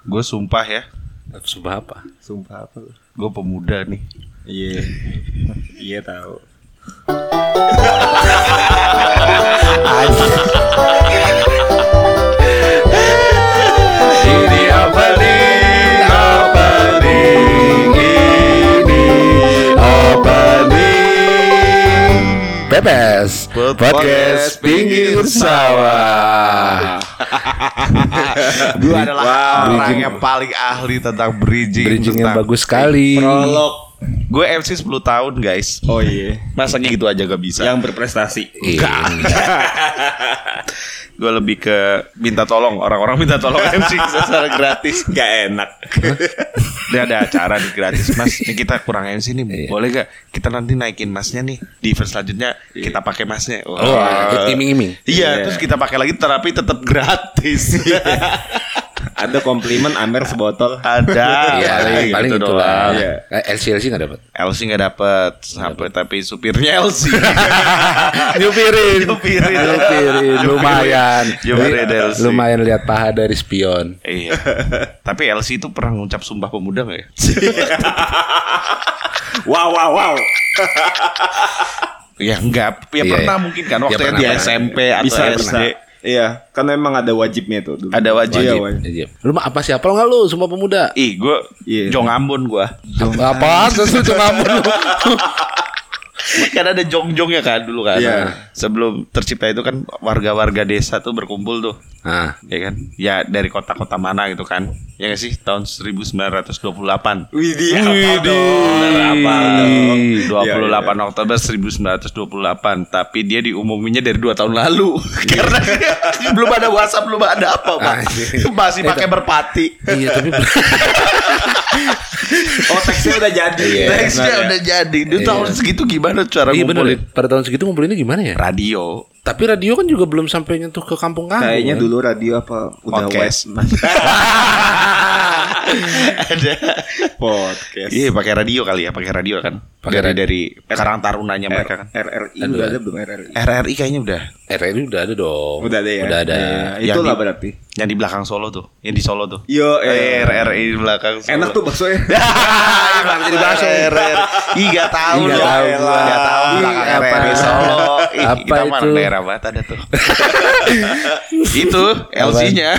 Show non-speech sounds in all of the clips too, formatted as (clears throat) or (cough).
Gue sumpah ya, Sumpah apa? Sumpah apa gue pemuda nih. Iya. Iya tahu. Ini apa nih? Apa nih? Ini apa nih? Pepes Podcast Pinggir Sawah. Gue adalah orang yang paling ahli tentang bridging. Bridging yang bagus sekali. Prolog. Gue MC 10 tahun guys. Oh iya. Masa gitu aja gak bisa. Yang berprestasi. Iya. (laughs) Gue lebih ke minta tolong orang-orang minta tolong MC secara gratis. Gak enak. Dia ada acara nih gratis Mas ini kita kurang MC nih Boleh gak kita nanti naikin masnya nih Di event selanjutnya kita pakai masnya Wah. Oh, iming-iming. Iya terus kita pakai lagi terapi tetap gratis (laughs) Ada komplimen Amer sebotol. Ada (laughs) Iya, paling, paling gitu itulah. doang. Eh, LC LC nggak dapat. LC gak dapet Sampai tapi supirnya LC (laughs) Nyupirin, Nyupirin. nyupirin, lumayan, Nyupirin LC. lumayan lihat paha dari spion. Iya Tapi LC itu pernah ngucap sumpah pemuda gak ya? (laughs) Wow wow wow. ya enggak Ya Iya, pernah iya. mungkin kan Ya, Waktu pernah, di pernah. SMP atau Bisa SD bisa. Iya, kan memang ada wajibnya tuh. dulu. Ada wajib. Iya, Iya. Lu mah apa siapa lo nggak lu semua pemuda? Ih gue Iya. Jong Ambon gue Apa? Terus itu ngamun lu. (laughs) (laughs) kan ada jong-jongnya kan dulu kan. Iya. Sebelum tercipta itu kan warga-warga desa tuh berkumpul tuh. Nah, Ya kan? Ya dari kota-kota mana gitu kan. Ya gak sih? Tahun 1928. Wih, dia apa dong? Bener apa Iya, dong? 28 Oktober 1928 Tapi dia diumuminya dari 2 tahun lalu (laughs) Karena belum ada WhatsApp Belum ada apa Pak. Masih pakai berpati iya tapi (laughs) Oh, teksnya udah jadi. Iya. Nextnya udah jadi Dia Iya. tahun segitu gimana cara iya bener. ngumpulin Pada tahun segitu ngumpulinnya gimana ya? Radio Tapi radio kan juga belum sampai nyentuh ke kampung-kampung. Kayaknya kan? dulu radio apa udah Podcast. web (laughs) (laughs) Ada podcast. Iya pakai radio kali ya Pakai radio kan Pakai Dari radio. dari Karang Tarunanya mereka kan RRI udah ada belum RRI? RRI kayaknya udah RRI udah ada dong. Udah ada ya. Udah ada. Iya, Itulah Yang di- berarti. Yang di belakang Solo tuh Yang di Solo tuh Yo, eh. RRI di belakang Solo Enak tuh (laughs) jadi bakso RRI Ih gak tau Ih, nggak loh. tahu gua. Gak Ih, belakang apa? RRI Solo Apa Kita mah itu? daerah banget ada tuh (laughs) Itu LC-nya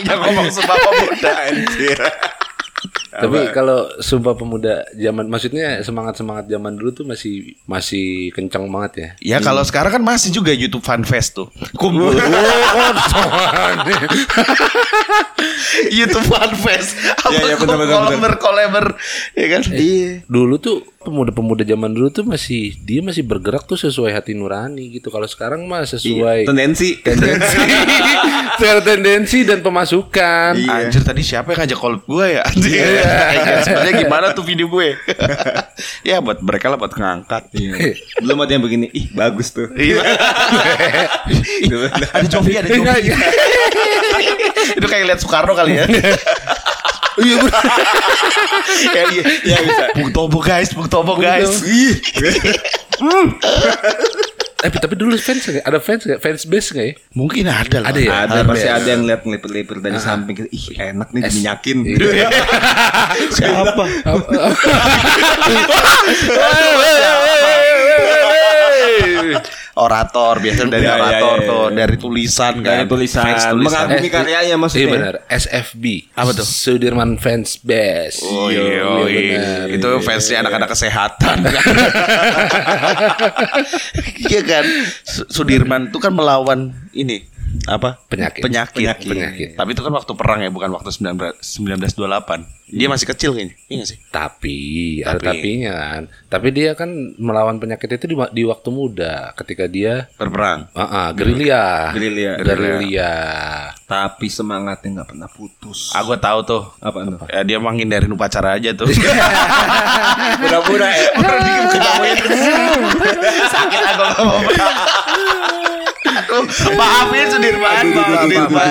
Yang (laughs) ngomong sumpah pemuda anjir Tapi kalau Sumpah Pemuda zaman maksudnya semangat-semangat zaman dulu tuh masih masih kencang banget ya. Ya kalau sekarang kan masih juga YouTube Fan Fest tuh Kumpul (laughs) YouTube Fan Fest Apa Iya, iya, benar, benar, benar. kolaber kolaber Ya kan Iya. Dulu tuh pemuda-pemuda zaman dulu tuh masih dia masih bergerak tuh sesuai hati nurani gitu. Kalau sekarang mah sesuai Tendensi. (laughs) tendensi, secara tendensi dan pemasukan. Iya. Anjir tadi siapa yang ngajak collab gue ya Anjir Sebenarnya gimana tuh video gue (laughs) Ya buat mereka lah buat ngangkat Iya. Belum ada yang begini. Ih, bagus tuh. Iya. (laughs) Ada Jovi ada Jovi (laughs) Itu kayak lihat Soekarno kali ya Iya bener. ya, iya, ya bisa. Bung Tobo guys, Bung Tobo guys. Ih. Tapi tapi dulu fans nggak? Ada fans nggak? Fans base nggak ya? Mungkin ada lah. Ada ya? Ada Harus pasti ya. ada yang lihat ngelipir-lipir dari samping gitu. Ih, enak nih diminyakin. Siapa? Orator biasanya dari Iya, iya, orator iya, tuh, iya. dari tulisan kan. Dari tulisan. Fans tulisan. Mengagumi karyanya Iya maksudnya. benar. SFB. Apa tuh? Sudirman Fans Base. Oh iya, Iya, iya. itu fansnya anak-anak kesehatan. (laughs) Iya kan, Su- Sudirman itu kan melawan ini apa Penyakit. penyakit. Penyakit. Penyakit. Tapi itu kan waktu perang ya, bukan waktu 19 1928. Dia masih kecil kayaknya, iya gak sih? Tapi, ada Tapi. tapinya kan. Tapi dia kan melawan penyakit itu di, di waktu muda ketika dia Berperang. ah ah, gerilya. Gerilya. Gerilya. Tapi semangatnya nggak pernah putus. Ah, gue tahu tuh. Apa tuh? Ya, dia menghindarin upacara aja tuh. (laughs) Pura-pura ya. (laughs) Sakit aku (laughs) Aduh, maafin Sudirman, maafin Sudirman.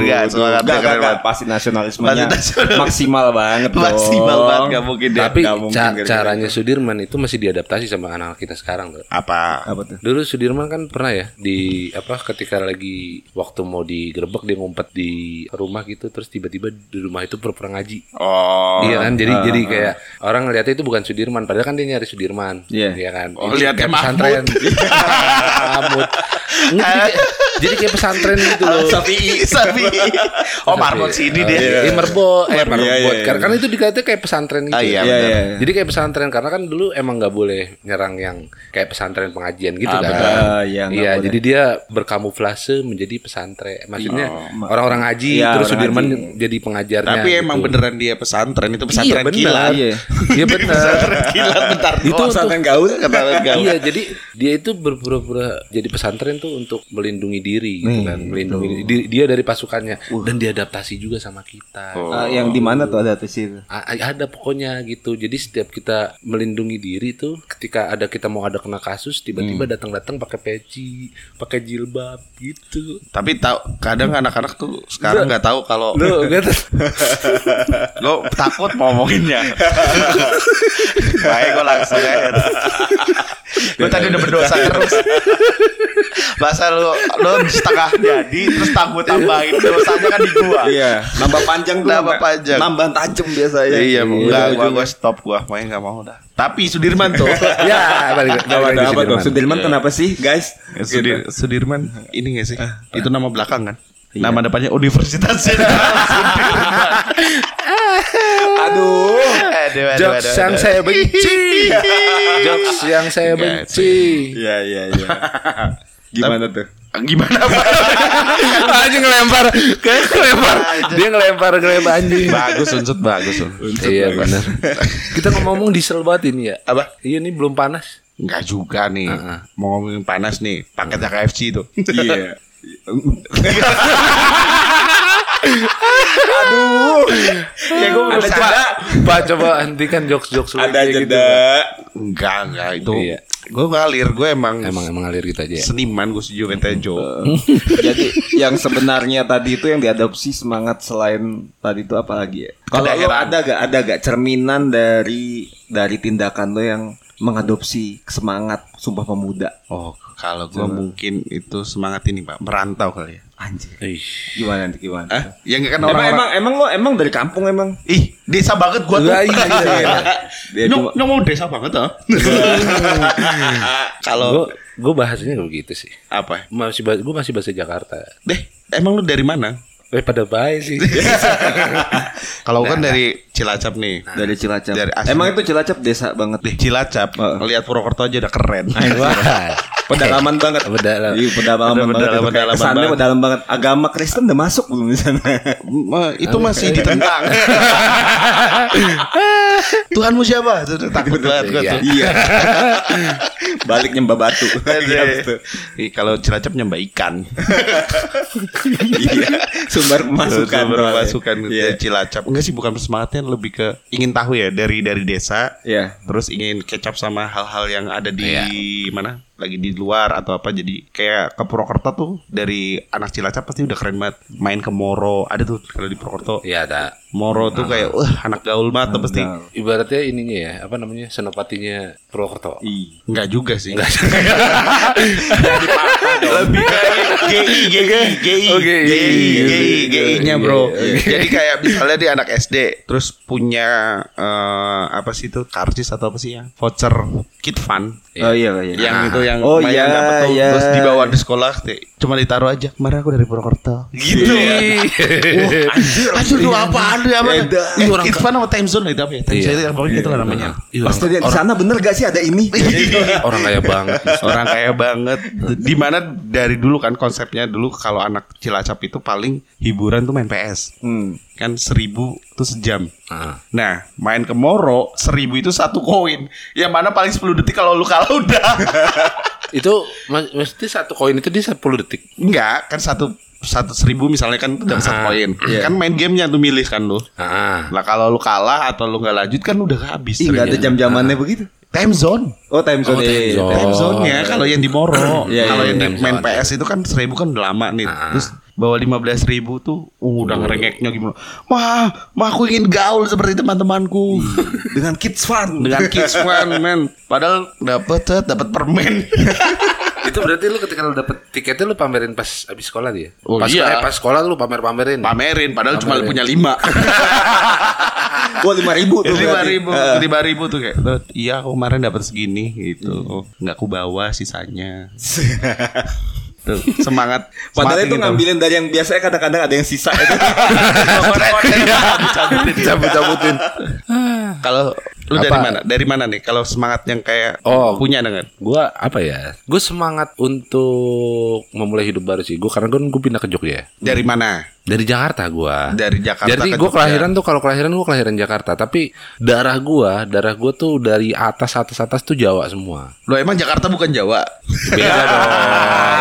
Enggak semangat Gak, gak, keren gak. banget. Pasti nasionalismenya maksimal banget (laughs) dong. Maksimal banget gak mungkin deh. Tapi ca- gara-gara caranya Sudirman itu masih diadaptasi sama anak kita sekarang tuh. Apa? Apa tuh? Dulu Sudirman kan pernah ya di apa ketika lagi waktu mau digerebek dia ngumpet di rumah gitu terus tiba-tiba di rumah itu pura-pura ngaji. Oh. iya kan jadi jadi kayak orang ngeliatnya itu bukan Sudirman padahal kan dia nyari Sudirman. Iya. Iya kan. Oh, lihatnya kayak pesantren. (laughs) Mahmud. Jadi, kayak- jadi kayak pesantren gitu loh. Sapi, sapi. Oh, marbot sini deh. Iya, merbo, eh marbot. Iya, iya, iya. Karena itu dikatakan kayak pesantren gitu. Ah, iya, Iya, iya. Jadi kayak pesantren karena kan dulu emang nggak boleh nyerang yang kayak pesantren pengajian gitu Ah, kan. iya, Iya, jadi dia berkamuflase menjadi pesantren. Maksudnya orang-orang ngaji Iya, terus orang Sudirman jadi pengajarnya. Tapi emang gitu. beneran dia pesantren itu Iya pesantren benar. kilat. Iya. (laughs) Iya benar. Pesantren kilat bentar. Itu Oh, pesantren gaul. pesantren gaul. Iya, jadi dia itu berpura-pura jadi pesantren tuh untuk melindungi diri gitu kan, melindungi di- dia dari pasukannya dan diadaptasi juga sama kita. Ah, yang di mana tuh ada tuh sih? A- ada pokoknya gitu. Jadi setiap kita melindungi diri tuh ketika ada kita mau ada kena kasus tiba-tiba datang-datang pakai peci, pakai jilbab gitu. Tapi tahu kadang anak-anak tuh sekarang nggak tahu kalau Lo lo (laughs) takut mau ngomonginnya. (laughs) Baik, gue langsung aja. Gue tadi udah berdosa terus. (laughs) Masa lu lo setengah jadi terus takut tambahin dosanya kan di gua. Iya, nambah panjang tuh. Nambah panjang. Nambah tajam biasanya. Iya, enggak gua gua stop gua, main enggak mau dah. Tapi Sudirman tuh. (laughs) ya, balik balik apa tuh? Sudirman. Sudirman kenapa sih, guys? Sudir, Sudirman ini gak sih? Itu nama belakang kan? Nama depannya Universitas. (laughs) Aduh. Aduh, aduh, Jokes aduh, yang aduh. saya benci. (laughs) Jokes yang saya Enggak benci. Iya, iya, iya. Gimana tuh? Gimana Pak? (laughs) Aja ngelempar, kayak ngelempar. Dia ngelempar ngelempar anjing. bagus unsut bagus Un. Iya benar. (laughs) Kita ngomong-ngomong diesel banget ini ya. Apa? Iya nih belum panas. Enggak juga nih. Mau ngomongin panas nih, paketnya KFC itu. Iya. (laughs) Aduh. Ya gue Ada jeda. Pak coba hentikan jokes-jokes Ada gitu, jeda. Pak. Enggak, enggak itu. Iya. Gue ngalir, gue emang, Emang emang ngalir gitu aja. ya? seniman gue setuju Tejo. (laughs) Jadi yang sebenarnya tadi itu yang diadopsi semangat selain tadi itu apa lagi ya? Kalau ada gak ada gak cerminan dari dari tindakan lo yang mengadopsi semangat Sumpah Pemuda? Oh, kalau gue mungkin itu semangat ini Pak, merantau kali ya. Anjir. Ih. Gimana nih gimana? Hah? Ya enggak kan Emang, orang-orang. emang emang lo emang dari kampung emang? Ih, desa banget gua tuh. Iya, iya, iya, iya. (laughs) Dia Nyong, mau desa banget ah. (laughs) Kalau Gue gue bahasanya gak begitu sih. apa? Masih gue masih bahasa Jakarta. Deh, emang lu dari mana? Eh pada baik sih. (laughs) Kalau kan dari Cilacap nih. dari Cilacap. Dari asli. emang itu Cilacap desa banget Deh, Cilacap. Lihat Purwokerto aja udah keren. (laughs) Wah. Pedalaman banget. Pedalaman. Iya, pedalaman Pedalaman, banget. pedalaman Kesannya banget. pedalaman banget. Agama Kristen udah masuk belum di sana? Ma, itu masih ditentang. (laughs) Tuhanmu siapa? Takut banget gua Iya. tuh. Iya. (laughs) Balik nyembah batu. Iya. Ih, Kalau Cilacap nyembah ikan. Iya. Sumber pemasukan. Sumber pemasukan Iya. Cilacap. Enggak sih bukan semangatnya lebih ke ingin tahu ya dari dari desa. Iya. Terus ingin kecap sama hal-hal yang ada di mana? Lagi di luar atau apa jadi kayak ke Purwokerto tuh dari anak Cilacap pasti udah keren banget. Main ke Moro, ada tuh kalau di Purwokerto. Iya ada. Moro tuh kayak wah anak gaul banget tuh pasti. Ibaratnya ininya ya, apa namanya? Senopatinya Purwokerto. Iya. Enggak juga sih. Lebih kayak GI, GI, GI, Oh, GI. GI, GI, GI-nya bro. Iya, Jadi kayak misalnya dia anak SD, terus punya eh, apa sih itu karcis atau apa sih ya? Voucher Kid Fun. Oh iya iya. Yang itu yang Oh, main iya, dapet tuh, iya. terus dibawa di sekolah te- cuma ditaruh aja. Kemarin aku dari Purwokerto. Gitu. Iya. Anjir, anjir lu apaan lu apa? Eh, Kid Fun sama Time Zone itu apa ya? Time Iya. Zone itu pokoknya gitu lah namanya. Iya, Pas orang, dia di sana bener gak sih ada ini? (laughs) orang kaya banget. orang kaya banget di mana dari dulu kan konsepnya dulu kalau anak Cilacap itu paling hiburan tuh main PS Hmm. kan seribu tuh sejam Ah. nah main ke Moro seribu itu satu koin yang mana paling 10 detik kalau lu kalah udah (laughs) Itu mesti satu koin itu dia 10 detik. enggak kan satu satu seribu misalnya kan dapat satu koin kan main gamenya tuh milih kan lu Ah. lah kalau lu kalah atau lu nggak lanjut kan udah habis gak ada jam-jamannya begitu. time zone. Oh time zone. Oh, time iya, zone. Time zone-nya kalau yang di Moro. Iya, kalau iya, yang di main zone. PS itu kan seribu kan udah lama nih. Ah. Terus bawa lima belas ribu tuh uh, udah ngerengeknya gimana? Mah, mah aku ingin gaul seperti teman-temanku. Dengan kids fun. Dengan (laughs) kids fun, man. Padahal dapat tet, dapat permen. (laughs) itu berarti lu ketika lu dapet tiketnya lu pamerin pas abis sekolah dia. Oh, pas, iya. eh, pas sekolah lu pamer-pamerin. Pamerin, padahal cuma Pamerin. punya lima. (laughs) Gua lima ribu tuh. lima ribu, Eh, lima ribu tuh kayak, "Tuh, iya aku kemarin dapat segini gitu. Nggak aku bawa sisanya. Tuh, semangat. (laughs) Padahal itu gitu. ngambilin dari yang biasanya kadang-kadang ada yang sisa (laughs) itu. Cabut-cabutin. (laughs) Kalau lu dari Apa? mana? Dari mana nih? Kalau semangat yang kayak Oh. punya dengan Gua apa ya? Gue semangat untuk memulai hidup baru sih. Gue karena gue gue pindah ke Jogja. dari mana? Dari Jakarta gua. Dari Jakarta Jadi gue kelahiran tuh kalau kelahiran gue kelahiran Jakarta, tapi darah gua, darah gua tuh dari atas atas atas tuh Jawa semua. Lo emang Jakarta bukan Jawa? Beda (laughs) dong.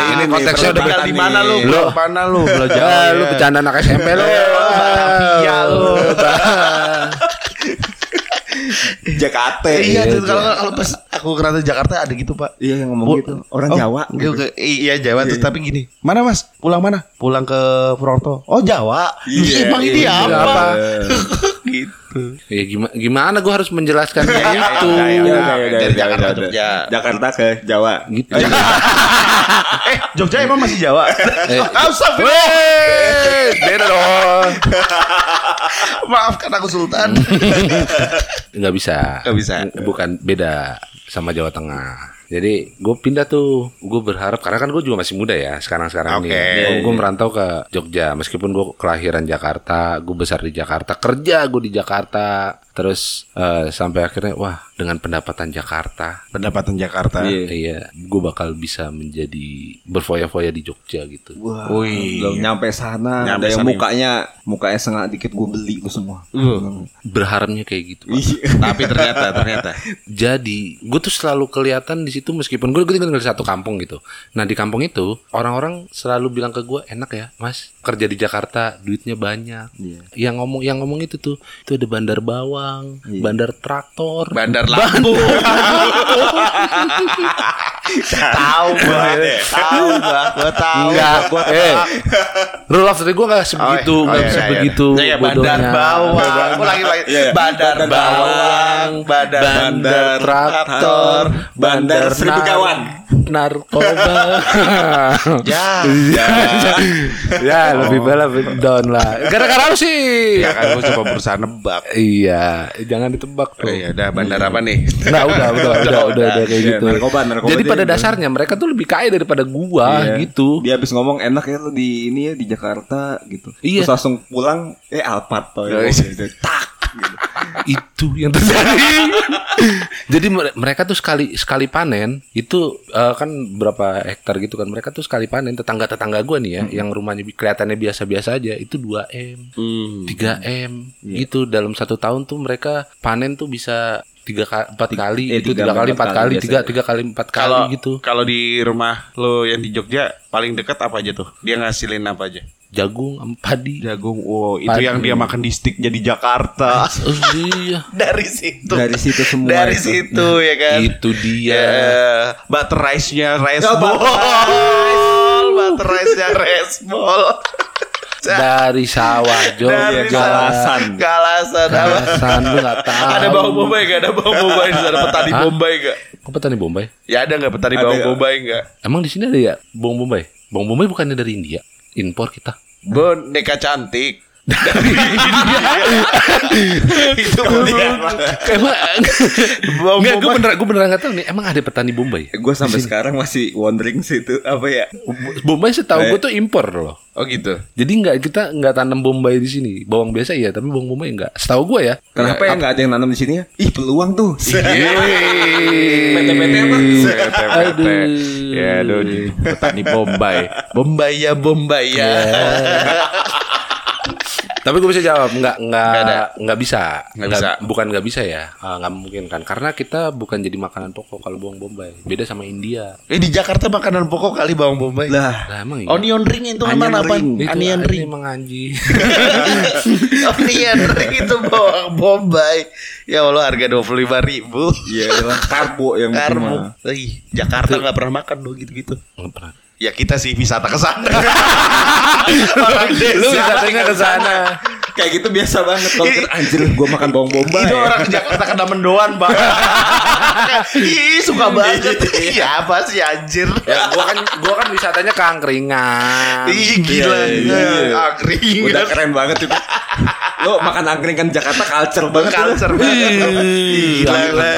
Ini konteksnya udah beda di mana lu? Lo mana lu? Lo Ya, lu bercanda anak SMP. Iya lu. (laughs) (laughs) (laughs) Jakarta. Iya tuh kalau kalau pas aku kerana Jakarta ada gitu pak. Iya yang ngomong Bu- gitu. Orang Oh, Jawa. gitu. Iya Jawa tuh tapi gini. Mana mas? Pulang mana? Pulang ke Purwokerto. Oh Jawa. Iya, Emang ini iya, apa? iya. (laughs) gitu. Ya gimana gimana gue harus menjelaskannya (laughs) Ya, ya, itu. Dari Jakarta ke. Jogja. Jakarta ke Jawa. Gitu. (laughs) eh Jogja emang masih Jawa? Eh, (laughs) Astagfirullah. Beda dong. Maafkan aku Sultan. Nggak bisa. Nggak bisa. Bukan beda sama Jawa Tengah. Jadi gue pindah tuh, gue berharap karena kan gue juga masih muda ya sekarang-sekarang Oke. ini. Gue merantau ke Jogja, meskipun gue kelahiran Jakarta, gue besar di Jakarta, kerja gue di Jakarta, terus eh, sampai akhirnya wah dengan pendapatan Jakarta, Pendapatan Jakarta. Iya. iya, gue bakal bisa menjadi berfoya-foya di Jogja gitu. Wah, Wih. belum nyampe sana. Nyampe ada yang sana. mukanya mukanya setengah dikit gue beli tuh semua. Uh, Berharapnya kayak gitu. Iya. (laughs) tapi ternyata ternyata. Jadi gue tuh selalu kelihatan di situ meskipun gue tinggal di satu kampung gitu. Nah di kampung itu orang-orang selalu bilang ke gue enak ya mas kerja di Jakarta duitnya banyak. Iya. Yang ngomong yang ngomong itu tuh itu ada bandar bawang, Iya. bandar traktor, Bandar (laughs) Lampung. tahu gua. Tahu gua. Gua tahu. Enggak, gua eh. Rule of gue gak sebegitu, Oh, gak iya, iya, sebegitu iya. Iya, bandar bodohnya. bawang. Lagi. Iya. Bandar Bandar bawang, bandar bandar traktor, bandar seribu kawan. narkoba. (laughs) Ya. ya (laughs) lebih bela lebih down lah. Gara-gara lu sih. Ya kan gua coba berusaha nebak. Iya, jangan ditebak Oh tuh. iya, udah bandar apa nih? Nah, udah, udah, udah, udah, udah kayak Iya, gitu. narkoba, narkoba Jadi pada gitu. dasarnya mereka tuh lebih kaya daripada gua Iya. gitu. Dia habis ngomong enak ya lu di ini ya di Jakarta gitu. Iya. Terus langsung pulang eh Alphard. Oh, ya, iya. gitu. Tak. gitu. Itu yang terjadi. Jadi mere- mereka tuh sekali sekali panen itu eh, kan berapa hektar gitu kan. Mereka tuh sekali panen tetangga-tetangga gua nih ya yang rumahnya kelihatannya biasa-biasa aja itu 2 M, 3 M gitu dalam satu tahun tuh mereka panen tuh bisa tiga ka- empat kali eh, itu tiga tiga kali empat kali kali tiga tiga kali empat kali gitu kalau di rumah lo yang di Jogja paling dekat apa aja tuh? Dia ngasilin apa aja? jagung padi Jagung. Wow, itu Padi. yang dia makan di stick jadi Jakarta. (laughs) oh iya (laughs) Dari situ. Dari situ semua Dari itu. situ ya kan. itu dia Ya, butter rice-nya rice Ya, ball. butter (laughs) butter rice-nya rice ball. Dari sawah Dari Jogja Galasan. Galasan apa? Galasan lu nggak tahu Ada bawang bombay gak? Ada bawang bombay di sana petani Hah? bombay gak? Kok petani Bombay? Ya ada nggak petani Ada bawang nggak? bombay gak? Emang di sini ada ya bawang Bombay? Bawang Bombay bukannya dari India? Impor kita. Boneka cantik. Itu. Emang Enggak, gue beneran, gue beneran gak tahu nih. Emang ada petani Bombay? Gue sampai sekarang masih wondering sih itu apa ya? Bombay setahu Eh. gue tuh impor loh. Oh gitu. Jadi nggak kita nggak tanam Bombay di sini. Bawang biasa iya, tapi bawang Bombay enggak. Setahu gue ya. Kenapa ya nggak ada yang nanam di sini ya? Ih peluang tuh. (laughs) PT-PT apa? PT-PT. Aduh. Ya aduh petani Bombay. Bombay (laughs) ya Bombay ya. Tapi gue bisa jawab nggak nggak Nggak bisa Nggak bisa. bukan nggak bisa ya Ah, nggak mungkin kan karena kita bukan jadi makanan pokok kalau bawang bombay beda sama India Eh di Jakarta makanan pokok kali bawang bombay. Lah, lah emang iya Onion ring itu mana apa? Onion ring. emang anji (laughs) Onion ring itu bawang bombay. Ya Allah harga dua puluh lima ribu. iya karbo yang. Ih, Jakarta nggak pernah makan lo gitu-gitu. Nggak pernah. Ya kita sih wisata ke sana. (laughs) Orang desa. lu wisatanya ke sana Kayak gitu biasa banget kalau kira anjir gua makan bawang bombay. Itu orang Jakarta kena mendoan bang. (laughs) Ih suka banget. Iya apa sih anjir. ya gua kan gua kan wisatanya ke angkringan Ih gila. Iya, iya, iya. Angkringan. Udah keren banget itu. Lo makan angkringan Jakarta culture banget. Culture banget. Gila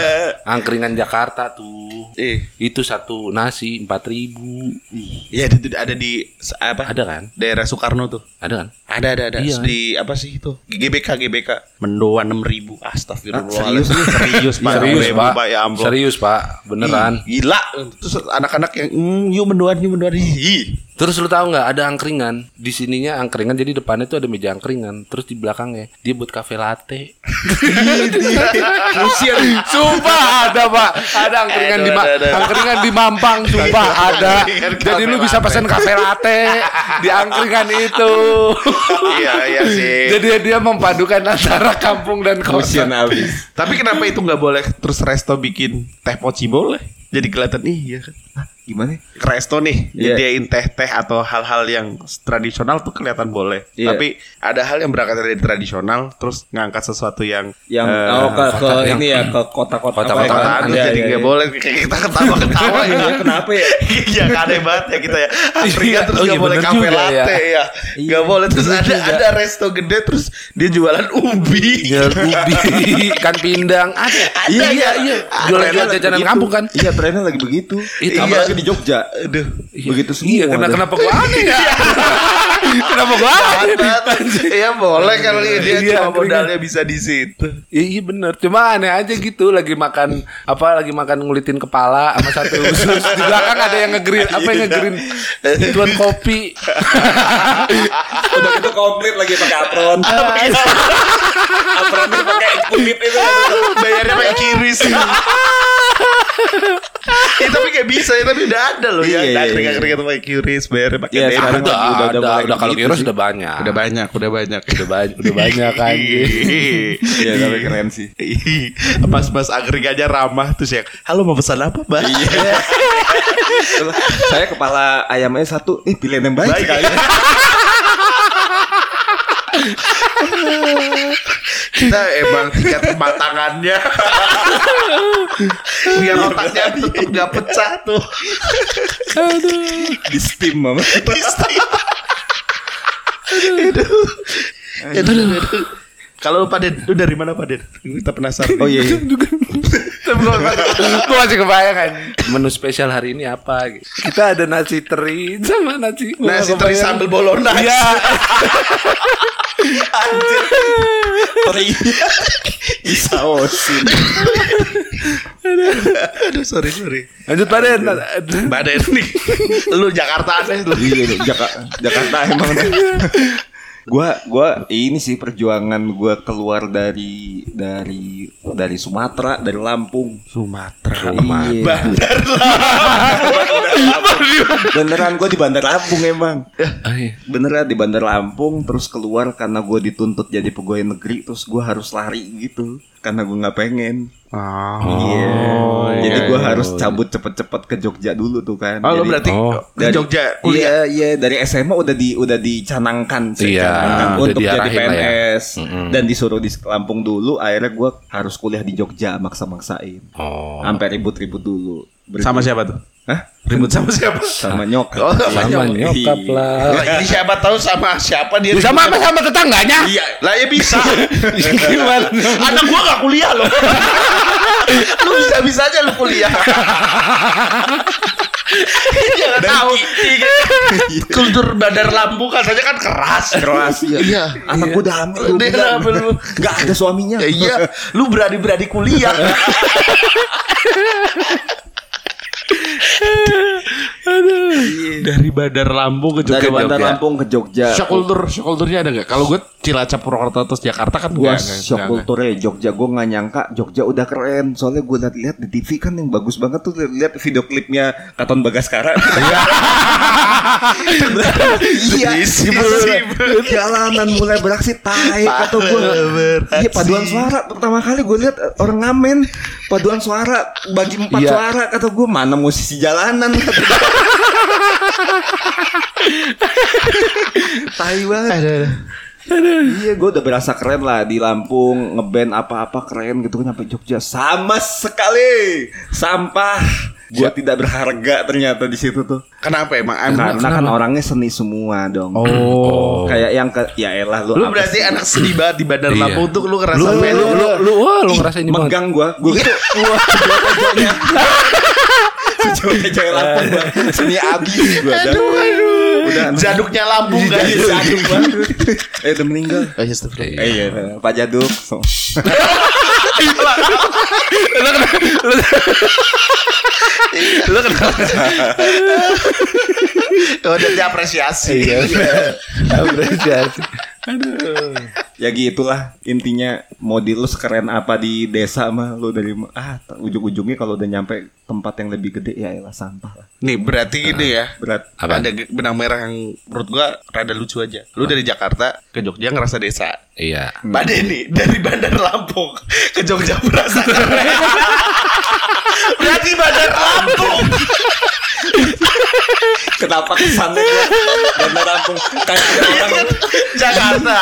angkringan Jakarta tuh Eh, itu satu nasi empat ribu ya ada, ada di apa? ada kan Daerah Soekarno tuh. ada kan Ada ada ada Iya. di apa sih itu? GBK GBK. Mendoan 6000. Astagfirullah. serius lu? (laughs) serius Pak. serius Serius, pak Ya ampun. serius pak beneran Ih, Gila. Terus anak-anak yang mm, yuk mendoan yuk mendoan. Ih. Terus lu tahu nggak ada angkringan di sininya angkringan jadi depannya tuh ada meja angkringan terus di belakangnya dia buat kafe latte. (laughs) sumpah ada pak ada angkringan di angkringan di Mampang sumpah ada. Jadi lu bisa pesan kafe latte di angkringan itu. Iya iya sih. Jadi dia memadukan antara kampung dan abis. Tapi kenapa itu nggak boleh terus resto bikin teh poci boleh? Jadi kelihatan ih ya kan. Gimana? Resto nih Iya. nyediain teh-teh atau hal-hal yang tradisional tuh kelihatan boleh. Iya. Tapi ada hal yang berangkat dari tradisional terus ngangkat sesuatu yang Yang eh, oh ke, ke kota- yang- ini ya ke kota-kota Kota-kota apa ya, kota-kota Iya, jadi iya, nggak iya. boleh kayak kita ketawa-ketawa (laughs) Iya, ya. kenapa ya? (laughs) Iya aneh banget ya kita ya (laughs) Afrika terus Oh, gak iya, boleh kafe juga latte ya. ya, Gak boleh terus ada ada resto gede terus dia jualan ubi Jual ubi, ikan pindang ada. Iya iya iya. Jual-jual Trennya jajanan kampung kan. Iya, trennya lagi begitu. Itu Apalagi di Jogja. Aduh Begitu semua. Iya, kena, dah. kenapa gua aneh ya? (laughs) kenapa gua aneh? Iya boleh kalau dia Iya, cuma modalnya bisa di situ Iya, iya bener Cuma aneh aja gitu Lagi makan Apa lagi makan ngulitin kepala Sama satu (laughs) usus Di belakang ada yang ngegreen Apa yang ngegreen Tuan kopi (laughs) Udah gitu komplit lagi pakai apron. Apronnya pakai kulit itu. Bayarnya pakai kiris Ya tapi kayak bisa ya Tapi udah ada loh ya Iya, iya, iya. pakai kiris Bayarnya pakai Iya, Udah udah- udah mulai Udah kalau gitu kiros sih. udah banyak Udah banyak Udah banyak Udah banyak Udah banyak (laughs) kan Iya, tapi keren sih. (laughs) Mas-mas angkringannya ramah Terus ya Halo mau pesan apa mbak Iya. (laughs) Saya kepala ayamnya satu. Ih, pilihan yang baik, Baik. Kita emang tingkat kematangannya Biar otaknya tetap gak pecah tuh Di steam, Mama. Aduh. Aduh. Aduh. Kalau Pak Den, lu dari mana Pak Den? Kita penasaran. Oh iya. iya. (laughs) Gue masih kebayang kan Menu spesial hari ini apa gitu. Kita ada nasi teri Sama nasi gua Nasi teri sambal bolonas. Iya (laughs) Anjir. Teri. Disausin. Aduh sorry sorry. Lanjut Pak Den Mbak nih. Lu Jakarta aneh lu. Iya, Jaka- Jakarta emang dah. (laughs) Gua gua ini sih perjuangan gua keluar dari dari dari Sumatera, dari Lampung. Sumatera Iya. Bandar (laughs) Beneran gua di Bandar Lampung emang. Ah, iya. Beneran di Bandar Lampung terus keluar karena gua dituntut jadi pegawai negeri terus gua harus lari gitu karena gua nggak pengen. Iya. Jadi gua harus cabut cepet-cepet ke Jogja dulu tuh kan. Oh Jadi- berarti Oh. ke Jogja kuliah. Iya iya dari SMA udah di udah dicanangkan sih, Iya, canangkan udah untuk jadi lah ya. PNS dan disuruh di Lampung dulu akhirnya gue harus kuliah di Jogja maksa-maksain Oh sampai ribut-ribut dulu Ber- Sama siapa tuh? Hah? Ribut sama siapa? sama nyokap Oh, (laughs) sama Sama nyokap. nyokap lah Lah, ini siapa tahu sama siapa dia Sama apa sama tetangganya Iya, lah ya bisa. Gimana (laughs) Anak gua gak kuliah loh. (laughs) lu bisa bisa aja lu kuliah. Jangan tahu. Kultur Bandar Lampung katanya kan keras. keras iya. Iya. anak gue udah hamil Dia bilang. hamil nggak ada suaminya Ya, iya, lu berani-berani kuliah. Dari Bandar Lampung ke dari Jogja. Bandar Lampung ke Jogja. Shock kultur, shock kulturnya ada nggak? Kalau gue Cilacap Purwokerto terus Jakarta kan enggak, shock enggak. kulturnya Jogja Gue gak nyangka Jogja udah keren. Soalnya gue liat-liat di TV kan yang bagus banget tuh. Lihat video klipnya Katon Bagaskara. Iya. Jalanan mulai beraksi Tai kata gue Iya paduan suara Pertama kali gue lihat orang ngamen. Paduan suara Bagi empat Iya. suara Kata gue mana musisi jalanan. Tai banget Iya gue udah berasa keren lah di Lampung ngeband apa-apa keren gitu kan sampai Jogja sama sekali sampah gue tidak berharga ternyata di situ tuh Kenapa emang? karena kan orangnya seni semua dong Oh. kayak yang ke ya elah lu Lu berarti sih? anak sedih banget di Bandar Iya. Lampung tuh lu ngerasa Lu, men lu, lu, lu, wah, lu ngerasain ini banget. megang gue gue gitu wah pojoknya sejauh-jauh Lampung (laughs) gua. seni abis gue aduh aduh. Udah Jaduknya Lampung kan jaduk banget (laughs) eh udah meninggal. Oh, iya. Eh, iya, Pak Jaduk. (laughs) Lu kenapa? Oh, (laughs) udah diapresiasi. Iya, (laughs) apresiasi. ya gitulah intinya mau di lu sekeren apa di desa mah lu dari ah ujung-ujungnya kalau udah nyampe tempat yang lebih gede ya elah sampah lah. Nih berarti ini ya. Berat. Apa? Ada benang merah yang menurut gua rada lucu aja. Lu dari Jakarta ke Jogja ngerasa desa. Iya. Mbak Denny dari Bandar Lampung ke Jogja berasa (laughs) keren. Berarti Bandar Lampung. Kenapa kesannya gua Bandar Lampung Iya orang kan? Jakarta.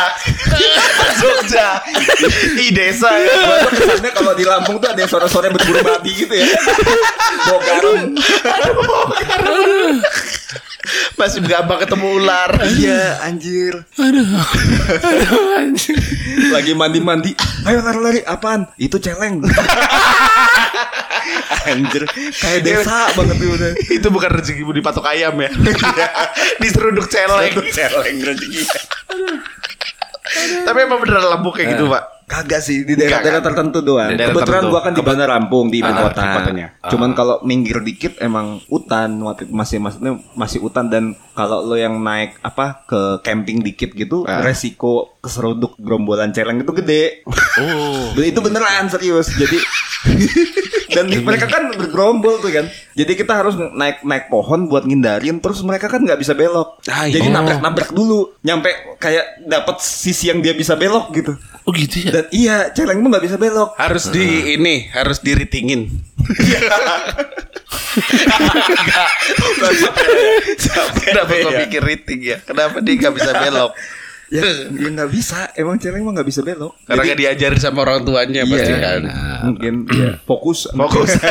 Jogja. Di desa ya. kesannya kalau di Lampung tuh ada yang sore-sore berburu babi gitu ya. Bawa garam. Masih gampang ketemu ular. Iya, anjir. Lagi mandi-mandi. Ayo lari-lari apaan? Itu celeng. (laughs) anjir, kayak desa banget udah. Itu bukan rezekimu dipatok ayam ya. (laughs) Diseruduk celeng. celeng rezeki. Tapi emang beneran Lampung kayak gitu, Pak. Kagak sih di daerah-daerah tertentu doang. Daerah Kebetulan tertentu. gua kan di Bandar Lampung di ibu Ah, kota. Cuman kalau minggir dikit emang hutan masih maksudnya masih hutan dan kalau lo yang naik apa ke camping dikit gitu resiko keseruduk gerombolan celeng itu gede. Oh. itu beneran serius. Jadi (laughs) dan mereka kan bergerombol tuh kan. Jadi kita harus naik naik pohon buat ngindarin terus mereka kan nggak bisa belok. Ah, Jadi iya. nabrak-nabrak dulu nyampe kayak dapat sisi yang dia bisa belok gitu. Oh gitu ya. Dan iya, celeng tuh nggak bisa belok. Harus di ini, harus diritingin. Kenapa gue pikir riting ya? Kenapa dia gak bisa belok? Ya, ya nggak bisa. Emang celeng mah nggak bisa belok. Karena Jadi, gak diajarin sama orang tuanya pasti Iya. kan. mungkin ya, fokus. Fokus. (laughs)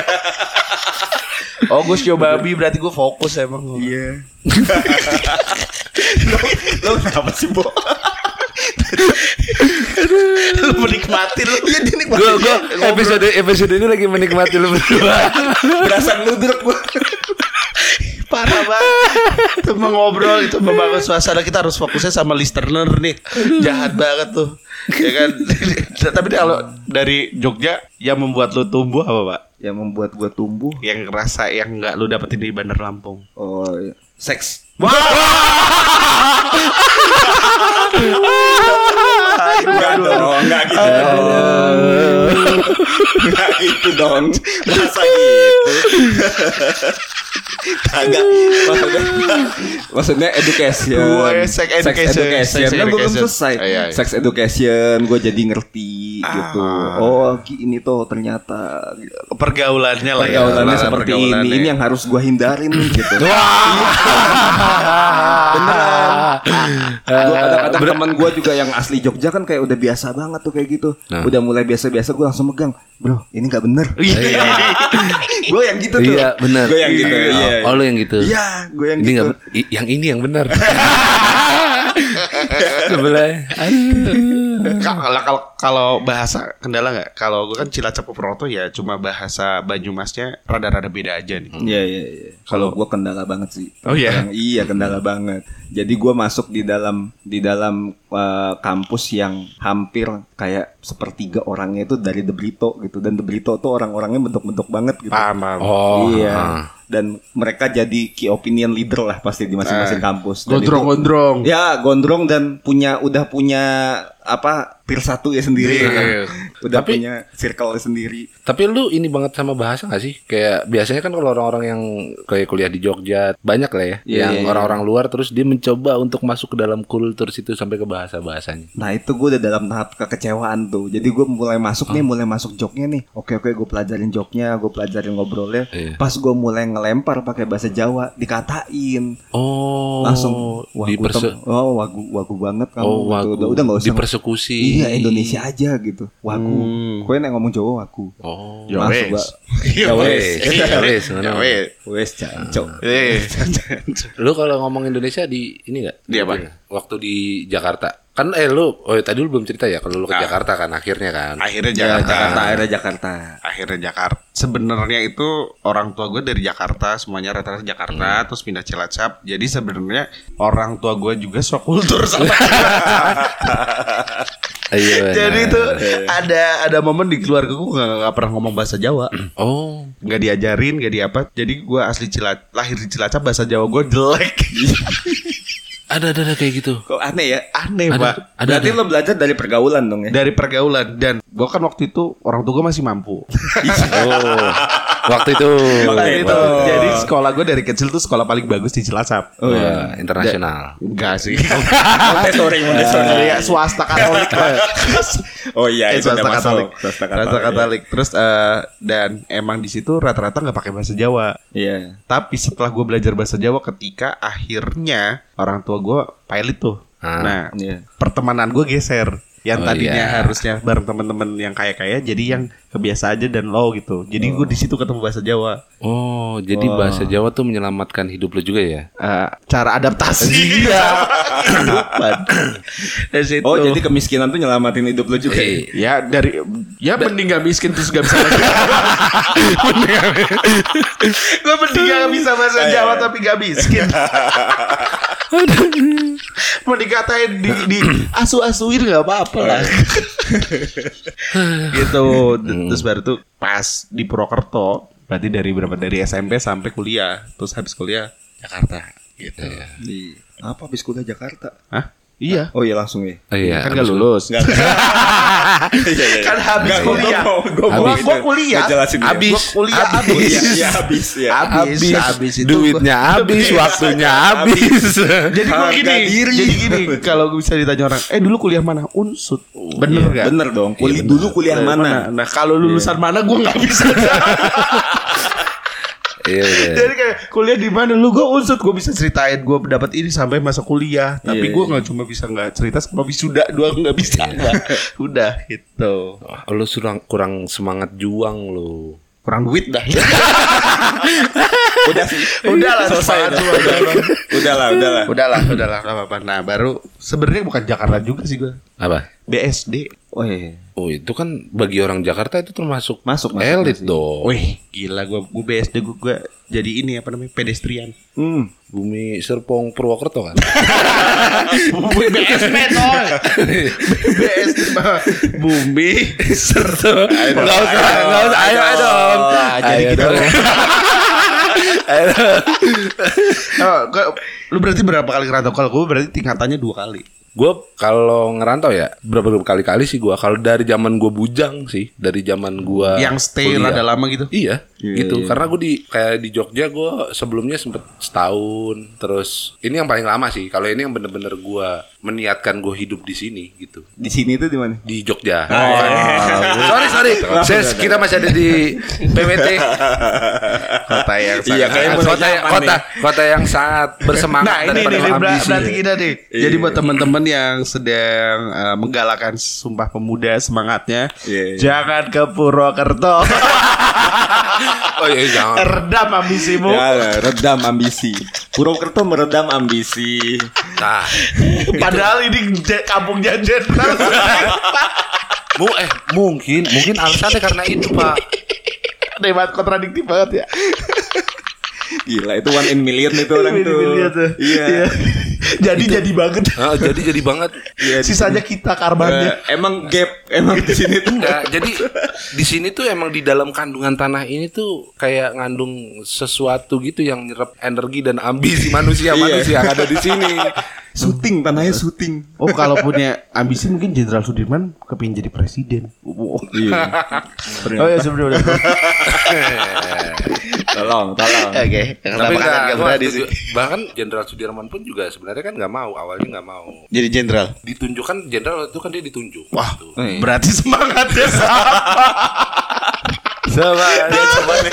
Oh gue show babi berarti gue fokus emang Iya. (laughs) lo, lo kenapa sih, Bo? (laughs) Lu menikmati lu Iya, dinikmati. Gue gue episode episode ini lagi menikmati lu berdua. (laughs) Berasa ngeludruk gua. Parah banget Itu mengobrol Itu membangun suasana Kita harus fokusnya sama listener nih Jahat banget tuh Ya kan (laughs) Tapi kalau dari Jogja Yang membuat lu tumbuh apa pak? Yang membuat gua tumbuh. Yang ngerasa Yang nggak lu dapetin di Bandar Lampung Oh, iya. Seks. (laughs) Enggak dong, enggak gitu dong. Enggak gitu dong. Masa gitu. (laughs) Kagak. Maksudnya maksudnya education. Gue sex education. education. Sex Kan belum education. selesai. Iya, iya. Sex education gue jadi ngerti gitu. Oh, ini tuh ternyata Pergaulannya lah ya pergaulannya seperti pergaulannya. ini. Ini yang harus gue hindarin gitu. (laughs) Beneran. (laughs) Gua kadang-kadang teman gue juga yang asli Jogja kan kayak udah biasa banget tuh kayak gitu. Nah. Udah mulai biasa-biasa gue langsung megang. Bro, ini nggak bener. (laughs) gue yang gitu tuh. Iya benar. Gue yang gitu. Iya. Oh, lu yang gitu. Iya, gue yang Ini gitu. yang ini yang benar. (laughs) (laughs) Sebelah. Ka- Kalau kalau kalau bahasa kendala nggak? Kalau gue kan Cilacap Purwokerto ya cuma bahasa Banyumasnya rada-rada beda aja nih. Iya iya iya. Kalau gua kendala banget sih. Oh, iya? Yang- Iya kendala banget. Jadi gua masuk di dalam di dalam uh, kampus yang hampir kayak sepertiga orangnya itu dari The Brito gitu dan The Brito tuh orang-orangnya bentuk-bentuk banget gitu. Paham, paham. Oh. iya. ah. Dan mereka jadi key opinion leader lah pasti di masing-masing kampus. Dan itu- Gondrong-gondrong. Ya, gondrong dan punya udah punya apa peer satu ya sendiri. Iya. udah Tapi- punya circle sendiri. Tapi lu ini banget sama bahasa gak sih? Kayak biasanya kan kalau orang-orang yang kayak kuliah di Jogja banyak lah ya, Iya, yang iya, iya. orang-orang luar terus dia mencoba untuk masuk ke dalam kultur situ sampai ke bahasa bahasanya. Nah itu gue udah dalam tahap kekecewaan tuh Jadi gue mulai masuk nih Mulai masuk joknya nih Oke oke gue pelajarin joknya Gue pelajarin ngobrolnya Iya. Pas gue mulai ngelempar pakai bahasa Jawa Dikatain Oh, Langsung Wah gue Oh wagu, wagu banget kamu Oh, gitu. wagu. Udah, udah gak usah Dipersekusi. Iya Indonesia aja gitu Wagu Hmm. Gue nek ngomong Jawa wagu Oh. Ya wes. (laughs) Ya wes, ya wes, Ya wes. Wes Eh. Lu kalau ngomong Indonesia di ini enggak? Di apa? Waktu di Jakarta. Kan eh lu oh tadi lu belum cerita ya kalau lu ke Ah. Jakarta kan akhirnya kan. Akhirnya Ya, Jakarta. Jakarta akhirnya Jakarta Akhirnya Jakarta. Sebenarnya itu orang tua gue dari Jakarta, semuanya rata-rata Jakarta, terus pindah Cilacap. Jadi sebenarnya orang tua gue juga sok kultur sama (laughs) Iya. Jadi benar. itu ada ada momen di keluarga gue nggak nggak pernah ngomong bahasa Jawa, (clears throat) Oh. nggak diajarin, nggak di apa. Jadi gue asli Cilacap, lahir di Cilacap bahasa Jawa gue jelek. (laughs) Ada ada, ada kayak gitu. Kok aneh ya Aneh Ada- pak. ada- Berarti ada. lo belajar dari pergaulan dong ya Dari pergaulan dan gue kan waktu itu orang tua gue masih mampu. (laughs) Oh. Waktu itu. Waktu itu. Jadi sekolah gue dari kecil tuh sekolah paling bagus di Cilacap. Oh iya internasional. Enggak sih. Montessori Montessori Ya, swasta Katolik. (laughs) Oh iya Eh, itu swasta. Katolik. Swasta Swasta Katolik. Terus eh, dan emang di situ rata-rata nggak pakai bahasa Jawa. Iya Tapi setelah gue belajar bahasa Jawa ketika akhirnya orang tua gue pilot tuh. Ah. Nah, Iya pertemanan gue geser. Yang Oh, tadinya iya. harusnya bareng temen-temen yang kaya-kaya jadi yang kebiasa aja dan low gitu. Jadi gue di situ ketemu bahasa Jawa. Oh, jadi bahasa Jawa tuh menyelamatkan hidup lu juga ya? Eh, cara adaptasi iya. Dari situ. Oh jadi kemiskinan tuh nyelamatin hidup lo juga ya? Eh, Ya dari ya mending gak miskin terus gak bisa Gue mending gak bisa bahasa Jawa tapi gak miskin (laughs) Mau dikatain di, di asu-asuin gak apa-apa lah. (laughs) Gitu. Terus baru tuh pas di Purwokerto Berarti dari berapa dari SMP sampai kuliah. Terus habis kuliah Jakarta gitu. Di apa habis kuliah Jakarta? Hah? Iya Oh iya langsung ya. Oh iya. Kan gak lulus Enggak. (laughs) Kan habis kuliah Gua Habis. Gua kuliah. Habis. Gua kuliah habis iya, iya habis ya. Habis, habis itu duitnya habis, waktunya habis. Jadi gue gini, diri. jadi gini, kalau bisa ditanya orang, eh dulu kuliah mana? Unsut. Bener Iya, gak? Bener dong. Kuli dulu kuliah mana? Nah, kalau lulusan mana gue nggak bisa. (laughs) Iya, iya. (laughs) Jadi kayak kuliah di mana? Lu gue unsut, gue bisa ceritain gue dapat ini sampai masa kuliah. Tapi Iya, gue nggak cuma bisa nggak cerita sama wisuda doang nggak bisa. Udah gitu. Oh, lu kurang kurang semangat juang lu. Kurang duit dah. (laughs) Udah sih. Udah lah, selesai. udah. Udah lah, udah lah. Udahlah, udahlah, nggak apa-apa. Nah, baru sebenarnya bukan Jakarta juga sih gue. Apa? BSD. Oh iya. Oh, itu kan bagi orang Jakarta itu termasuk Masuk, masuk, elit dong. Wih, gila gue gue BSD gue gue jadi ini apa namanya pedestrian. Hmm. Bumi Serpong Purwokerto kan. BSD toh. BSD bumi serta. Enggak usah, enggak usah. Ayo dong. jadi Ayo gitu. dong. Ayo dong. Oh, lu berarti berapa kali ngerantau? Kalau gue berarti tingkatannya dua kali. Gue kalau ngerantau ya berapa kali-kali sih gue. Kalau dari zaman gue bujang sih, dari zaman gue Yang stay rada lama gitu. Iya, Iya, gitu. iya. Karena gue di kayak di Jogja gue sebelumnya sempet setahun. Terus ini yang paling lama sih. Kalau ini yang bener-bener gue meniatkan gue hidup di sini gitu. Di sini tuh di mana? Di Jogja. iya. sorry sorry. Saya kita masih ada di PWT. Kota yang Iya, mulai kota nyaman kota kota yang sangat bersemangat Nah ini nih berarti kita nih. Jadi buat teman-teman yang sedang eh, menggalakkan Sumpah Pemuda semangatnya, Iya, iya. jangan ke Purwokerto. (laughs) Oh iya jangan. Redam ambisimu. Ya, redam ambisi. Purwokerto meredam ambisi. Nah, Padahal ini j- kampung jajan. mu eh mungkin mungkin alasannya karena itu pak. Banget kontradiktif banget ya. Gila itu one in million itu orang million tuh. Iya. Iya. (laughs) jadi jadi banget. Ah, jadi jadi banget. (laughs) Sisanya kita karbannya. Eh, emang gap emang di sini tuh Enggak, jadi di sini tuh emang di dalam kandungan tanah ini tuh kayak ngandung sesuatu gitu yang nyerap energi dan ambisi manusia (laughs) manusia yang ada di sini. syuting tanahnya syuting. Oh kalau punya ambisi mungkin Jenderal Sudirman kepingin jadi presiden. Iya. Oh ya sebenarnya. tolong, tolong. Oke, kenapa Tapi enggak? Bahkan Jenderal Sudirman pun juga sebenarnya kan nggak mau, awalnya nggak mau. Jadi jenderal. Ditunjukkan jenderal itu kan dia ditunjuk. Wah, Gitu. Berarti semangatnya sama. (laughs) sama. (laughs) dia coba nih.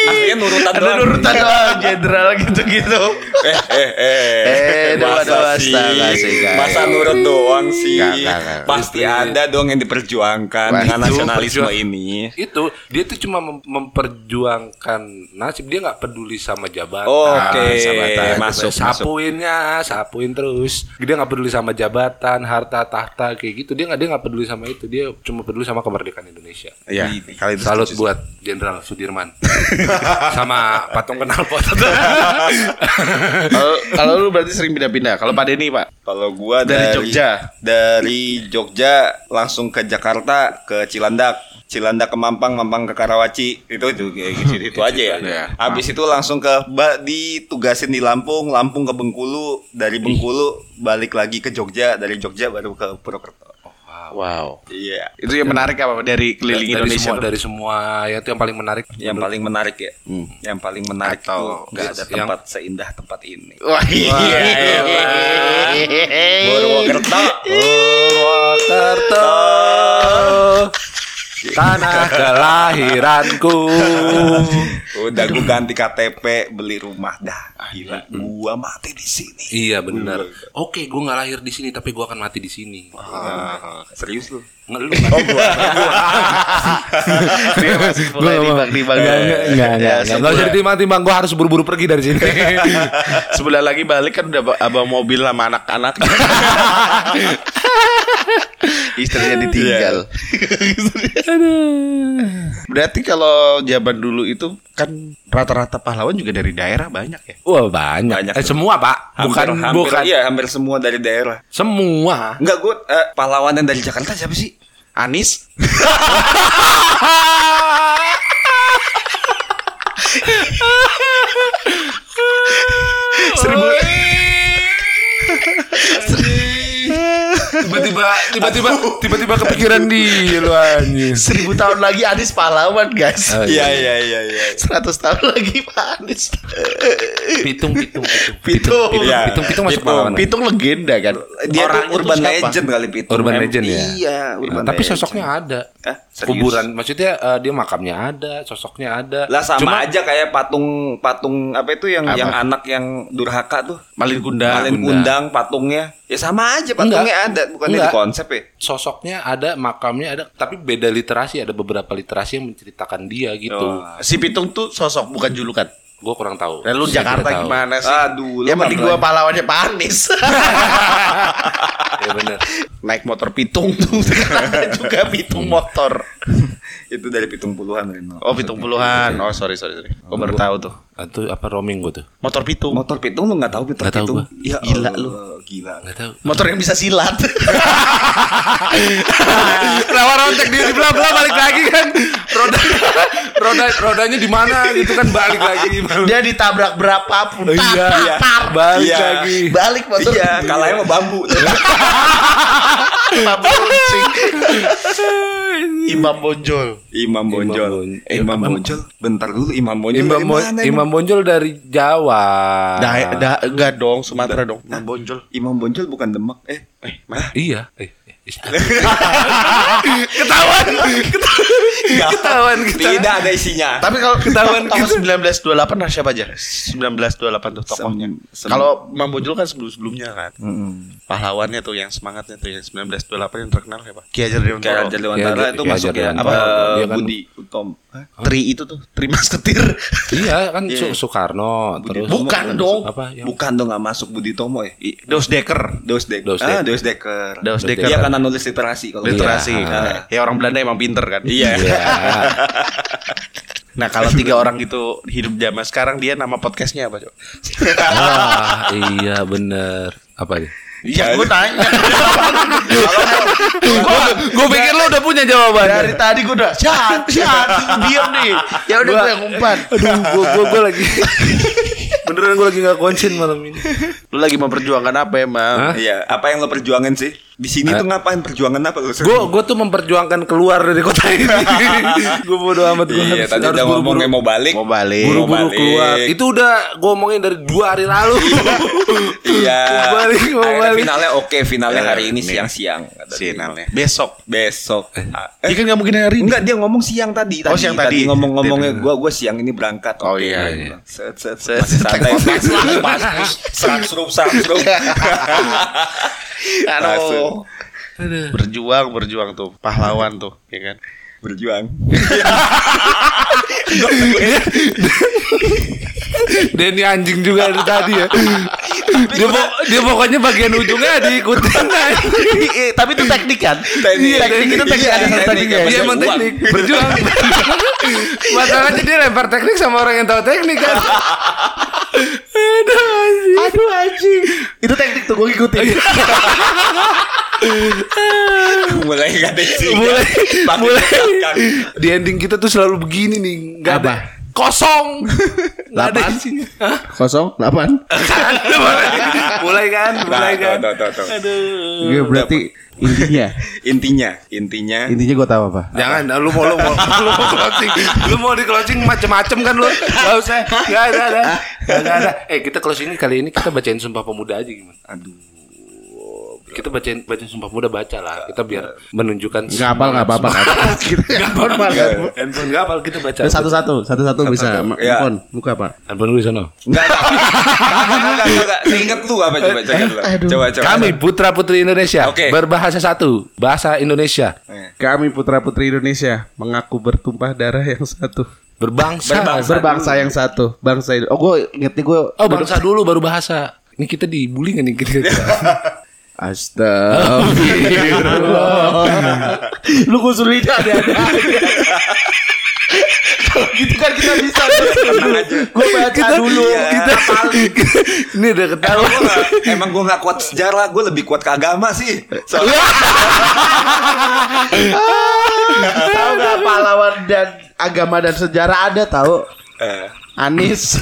Akhirnya nurutan Ada nurutan doang jenderal gitu-gitu. Eh, eh, eh. Eh, dua sih? Masa nurut doang sih? Nggak, nggak. Pasti ada dong yang diperjuangkan Wah, dengan itu nasionalisme perjuang- ini. Itu dia tuh cuma mem- memperjuangkan nasib dia nggak peduli sama jabatan. Oke, jabatan. masuk, masuk. sapuinnya, sapuin terus. Dia nggak peduli sama jabatan, harta tahta kayak gitu. Dia nggak dia nggak peduli sama itu. Dia cuma peduli sama kemerdekaan Indonesia. Iya, Salut setuju. Buat Jenderal Sudirman (laughs) sama patung knalpot. (laughs) Kalau kalau lu berarti sering pindah-pindah. Kalau Pak Denny Pak. Kalau gua Dari dari, Jogja. Dari Jogja langsung ke Jakarta ke Cilandak. Cilandak ke Mampang, Mampang ke Karawaci. Itu itu kayak gitu, itu aja ya. Ya. Habis itu langsung ke ditugasin di Lampung, Lampung ke Bengkulu, dari Bengkulu balik lagi ke Jogja, dari Jogja baru ke Purwokerto. Wow. Iya. Itu yang menarik apa dari keliling dari Indonesia? semua tuh? dari semua ya itu yang paling menarik. Yang paling menarik ya. Yang paling menarik Atau tuh nggak ada yang- tempat seindah tempat ini. Wah, iya. Purwokerto. Purwokerto tanah kelahiranku. Udah gue ganti KTP, beli rumah dah. Gila, gua mati di sini. Iya benar. Oke, gue nggak lahir di sini tapi gue akan mati di sini. Ah, serius lu? Ngeluh. Dia masih mulai timbang-timbang. Enggak, enggak, enggak, enggak, Ya, enggak. Nggak usah ditimbang-timbang, gue harus buru-buru pergi dari sini. (laughs) Sebelah lagi balik kan udah ba- abang mobil sama anak-anak. (laughs) Istrinya ditinggal. Berarti kalau zaman dulu itu kan rata-rata pahlawan juga dari daerah banyak ya. Wah banyak. Banyak eh, tuh. semua pak, bukan Hampir- bukan. Iya, hampir semua dari daerah. Semua. Enggak, gue eh, pahlawan yang dari Jakarta siapa sih? Anis. (laughs) Seribu. (laughs) tiba-tiba tiba-tiba tiba-tiba kepikiran dia lu anjing. Seribu tahun lagi Anies pahlawan guys. Oh, Iya, iya, iya, iya. Seratus tahun lagi Pak Anies. Pitung pitung pitung. Pitung. Iya. Pitung pitung masuk Pitung. pahlawan. Pitung legenda kan. Dia tuh urban legend kali Pitung. Urban legend ya? Iya, urban Tapi sosoknya ada. Kuburan maksudnya eh, dia makamnya ada, sosoknya ada. Lah sama aja kayak patung patung apa itu yang yang anak yang durhaka tuh. Malin Kundang. Malin kundang patungnya. Ya sama aja patungnya ada, bukannya di Enggak. konsep ya. sosoknya ada, makamnya ada, tapi beda literasi, ada beberapa literasi yang menceritakan dia gitu. Oh. Si Pitung tuh sosok bukan julukan. Gue kurang tahu. Dan lu Saya Jakarta tahu. gimana sih? Aduh, ya mending gua pahlawannya Pak Anies. (laughs) Ya benar. Naik motor Pitung tuh (laughs) juga Pitung motor. itu dari pitung puluhan Reno. Oh Pitung puluhan. Oh sorry sorry sorry. Gua baru tahu tuh. Itu apa roaming gue tuh? Motor Pitung. Motor pitung lu nggak tahu motor Nggak tahu pitung? gua. Ya Gila lu. Gila. Gak tahu. Motor yang bisa silat. (laughs) Kenapa rontek dia di belah belah balik lagi kan? Roda roda rodanya di mana gitu kan balik lagi. Dia ditabrak berapapun. Iya, Iya. balik Iya. lagi. Balik motor. Iya, kalahnya mau bambu. (laughs) Bambu runcing. (laughs) Imam Bonjol. Imam Bonjol. Bon- Imam Bonjol. Bentar dulu Imam Bonjol. Imam, dari Bo- mana, Imam Bonjol dari Jawa. Dah, dah, enggak dong, Sumatera dong. Imam Bonjol. Imam Bonjol bukan Demak. Eh, eh, mana? Iya. Eh, eh, (laughs) ketahuan. Ketahuan kita. Tidak ada isinya. Tapi kalau Ketahuan tahun gitu. 1928 siapa aja? 1928 tuh tokohnya. Kalau Mang Bonjol kan sebelum-sebelumnya kan. Pahlawannya tuh yang semangatnya tuh yang 1928 yang terkenal siapa? Ki Hajar Dewantara. Raja Dewantara Iya, itu iya, masuk ya. Dewantara. Apa Dia kan- Budi Hah? Tri itu tuh, Tri Masketir. Iya (laughs) kan Su- Soekarno terus Bukan dong. apa yang Bukan dong nggak masuk Budi Tomo ya. Dos Dekker. Dos Dekker. Dos Ah, Dekker. Dos Dekker. Dos Dekker. Dia karena nulis literasi kalau Literasi. Iya. Ya orang Belanda emang pinter kan. Iya. Iya. (laughs) Nah kalau tiga orang itu hidup zaman sekarang dia nama podcastnya apa cok? Wah, iya bener. Apa ya? Iya gue tanya. (laughs) Gue pikir lo udah punya jawaban. Dari tadi gue udah Syat, syat, diam nih. Ya udah gue yang umpan. Aduh, gue gue gue (laughs) lagi. Beneran gue lagi gak konsen malam ini. Lu lagi memperjuangkan apa emang? Hah? Iya, apa yang lo perjuangin sih? Di sini tuh ngapain perjuangan apa lo? Gue gue tuh memperjuangkan keluar dari kota ini. (laughs) gue bodo amat gue Iya, harus, tadi udah buru-buru ngomongnya mau balik. Mau balik. buru-buru balik. keluar. Itu udah gue omongin dari dua hari lalu. (laughs) Iya. Mau balik, mau Akhirnya balik. finalnya oke, finalnya hari ini nih. siang-siang. dia. Finalnya besok. Besok. Iya kan nggak mungkin hari ini. Enggak, dia ngomong siang tadi. Oh, siang tadi. ngomong-ngomongnya gua gua siang ini berangkat. Oh, Oke. iya, iya. Set set Set, santai. Pas pas serang serup Aduh. Berjuang, berjuang tuh, pahlawan tuh, ya kan? Berjuang. (laughs) Denny anjing juga dari tadi ya. dia, po- dia pokoknya bagian ujungnya diikutin (laughs) Eh, Tapi itu teknik kan? Teknik. Teknik itu teknik Iya, ada teknik. tekniknya. Iya emang teknik berjuang. (laughs) Masalahnya dia lempar teknik sama orang yang tahu teknik kan. Aduh, anjing. Aduh anjing. Itu teknik tuh gue ngikutin. Mulai gak ada mulai mulai di ending kita tuh selalu begini nih nggak ada kosong (laughs) nggak ada Lapan? isinya Hah? Kosong, delapan. Kan? mulai kan mulai Nah, kan tuh, tuh, tuh, tuh. aduh Iya berarti intinya. (laughs) Intinya, intinya Intinya gue tahu apa. Jangan, lu mau lu mau (laughs) lu mau closing, lu mau di closing macem-macem kan lu? Gak usah, gak ada, ada, gak ada. Eh kita closing kali ini kita bacain Sumpah Pemuda aja gimana? aduh. Kita bacain bacain Sumpah Pemuda baca lah, kita biar menunjukkan. Nggak hafal, nggak apa-apa. Gak apa-apa, (laughs) handphone gak apa kita baca. Satu-satu, satu-satu bisa. Ya. Handphone, buka pak. Handphone di sana. Enggak. Seingat lu apa coba coba dulu. Coba coba. Kami putra putri Indonesia berbahasa satu, bahasa Indonesia, Kami putra putri Indonesia mengaku bertumpah darah yang satu. berbangsa. Berbangsa yang satu. Bangsa. Oh gue inget nih gue. Oh bangsa dulu baru bahasa. Ini kita dibully gak nih kita? (laughs) (laughs) Astagfirullah. Lu lidah ada ada. (laughs) Kalau gitu kan kita bisa. Gue baca dulu. kita, ini udah ketahuan. Emang gue gak (laughs) kuat sejarah, gue lebih kuat ke agama sih. Soalnya (laughs) tahu nggak pahlawan dan agama dan sejarah ada tahu? Eh, Anis.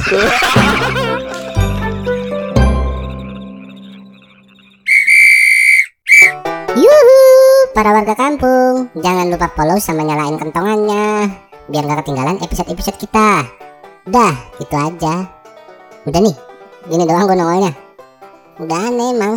Para warga kampung, jangan lupa follow sama nyalain kentongannya biar nggak ketinggalan episode-episode kita. Dah, itu aja. Udah nih, gini doang gue nongolnya. Udah aneh emang.